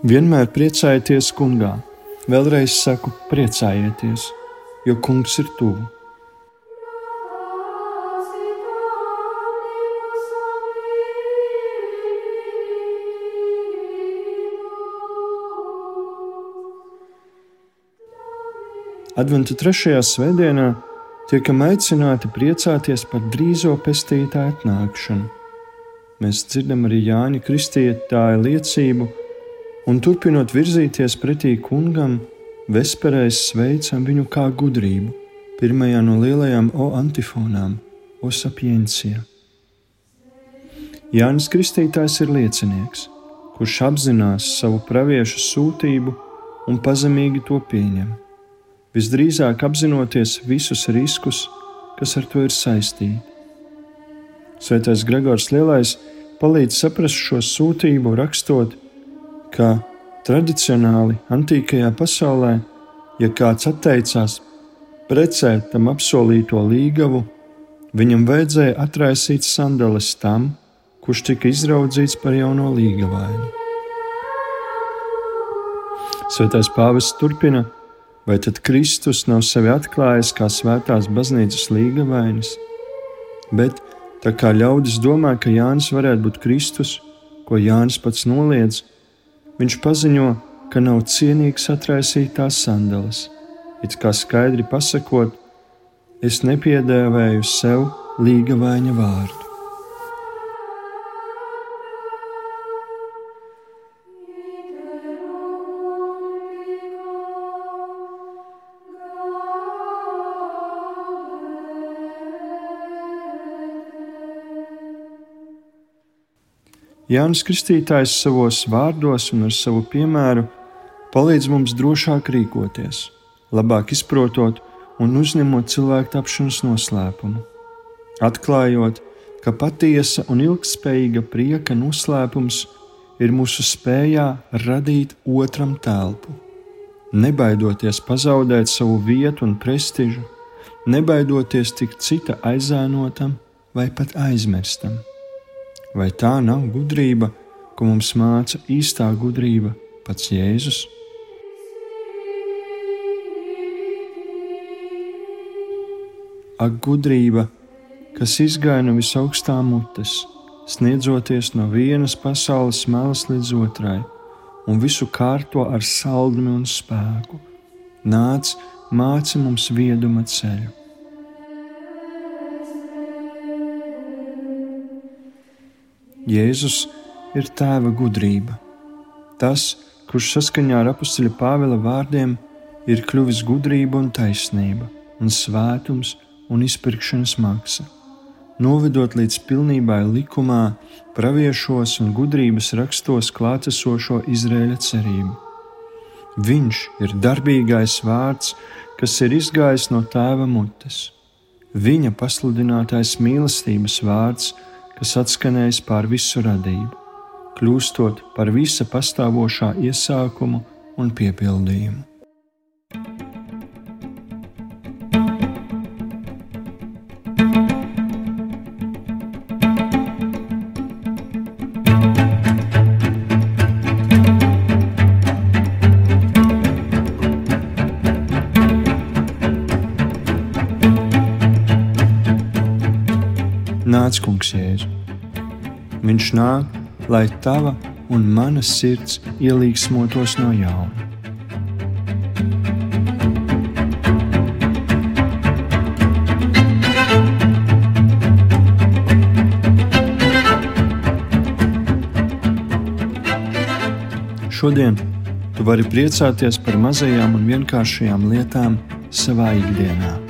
Vienmēr priecājieties, kungā. Vēlreiz saku, priecājieties, jo kungs ir tuvu. Adventa trešajā svētdienā tiekam aicināti priecāties par drīzo pestītāju atnākšanu. Mēs dzirdam arī Jāņa Kristītāja liecību un turpinot virzīties pretī kungam, vesperēs sveicam viņu kā gudrību, pirmajā no lielajām O antifonām, O sapiencija. Jānis Kristītājs ir liecinieks, kurš apzinās savu praviešu sūtību un pazemīgi to pieņem, visdrīzāk apzinoties visus riskus, kas ar to ir saistīti. Svētais Gregors Lielais palīdz saprast šo sūtību, rakstot, ka tradicionāli antīkajā pasaulē, ja kāds atteicās precēt tam apsolīto līgavu, viņam vajadzēja atraisīt sandales tam, kurš tika izraudzīts par jauno līgavainu. Svētais pāvests turpina, vai tad Kristus nav sevi atklājis kā svētās baznīcas līgavainis, bet tā kā ļaudis domā, ka Jānis varētu būt Kristus, ko Jānis pats noliedz, Viņš paziņo, ka nav cienīgs atraisīt tās sandalas, it kā skaidri pasakot, es nepiedēvēju sev līga vaņa vārdu. Jānis Kristītājs savos vārdos un ar savu piemēru palīdz mums drošāk rīkoties, labāk izprotot un uzņemot cilvēku tapšanas noslēpumu, atklājot, ka patiesa un ilgspējīga prieka noslēpums ir mūsu spējā radīt otram telpu, nebaidoties pazaudēt savu vietu un prestižu, nebaidoties tikt cita aizēnotam vai pat aizmirstam. Vai tā nav gudrība, ko mums māca īstā gudrība, pats Jēzus? Ak, gudrība, kas izgāja no visaugstā mutes, sniedzoties no vienas pasaules malas līdz otrai, un visu kārto ar saldumi un spēku, nāc, māci mums vieduma ceļu. Jēzus ir tēva gudrība. Tas, kurš saskaņā ar apakstuļa Pāvila vārdiem ir kļuvis gudrība un taisnība, un svētums un izpirkšanas maksa, novedot līdz pilnībai likumā, praviešos un gudrības rakstos klātesošo Izraēļa cerību. Viņš ir darbīgais vārds, kas ir izgājis no tēva mutes, viņa pasludinātais mīlestības vārds, kas atskanējis pār visu radību, kļūstot par visa pastāvošā iesākumu un piepildījumu. Nāc, kungs, jēzu. Viņš nāk, lai tava un mana sirds ielīgsmotos no jauna. Šodien tu vari priecāties par mazajām un vienkāršajām lietām savā ikdienā.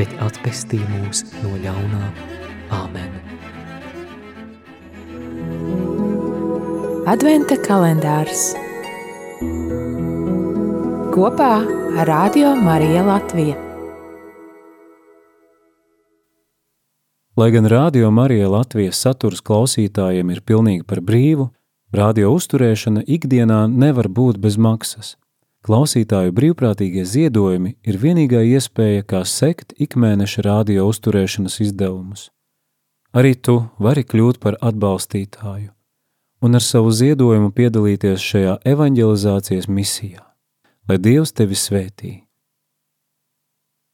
bet atpestī mūs no ļaunā. Āmen! Adventa kalendārs kopā ar Radio Mariju Latviju. Lai gan Rādio Marija Latvijas saturs klausītājiem ir pilnīgi par brīvu, radio uzturēšana ikdienā nevar būt bez maksas. Klausītāju brīvprātīgie ziedojumi ir vienīgā iespēja, kā sekt ikmēneša radio uzturēšanas izdevumus. Arī tu vari kļūt par atbalstītāju un ar savu ziedojumu piedalīties šajā evanģelizācijas misijā lai Dievs tevi svētī.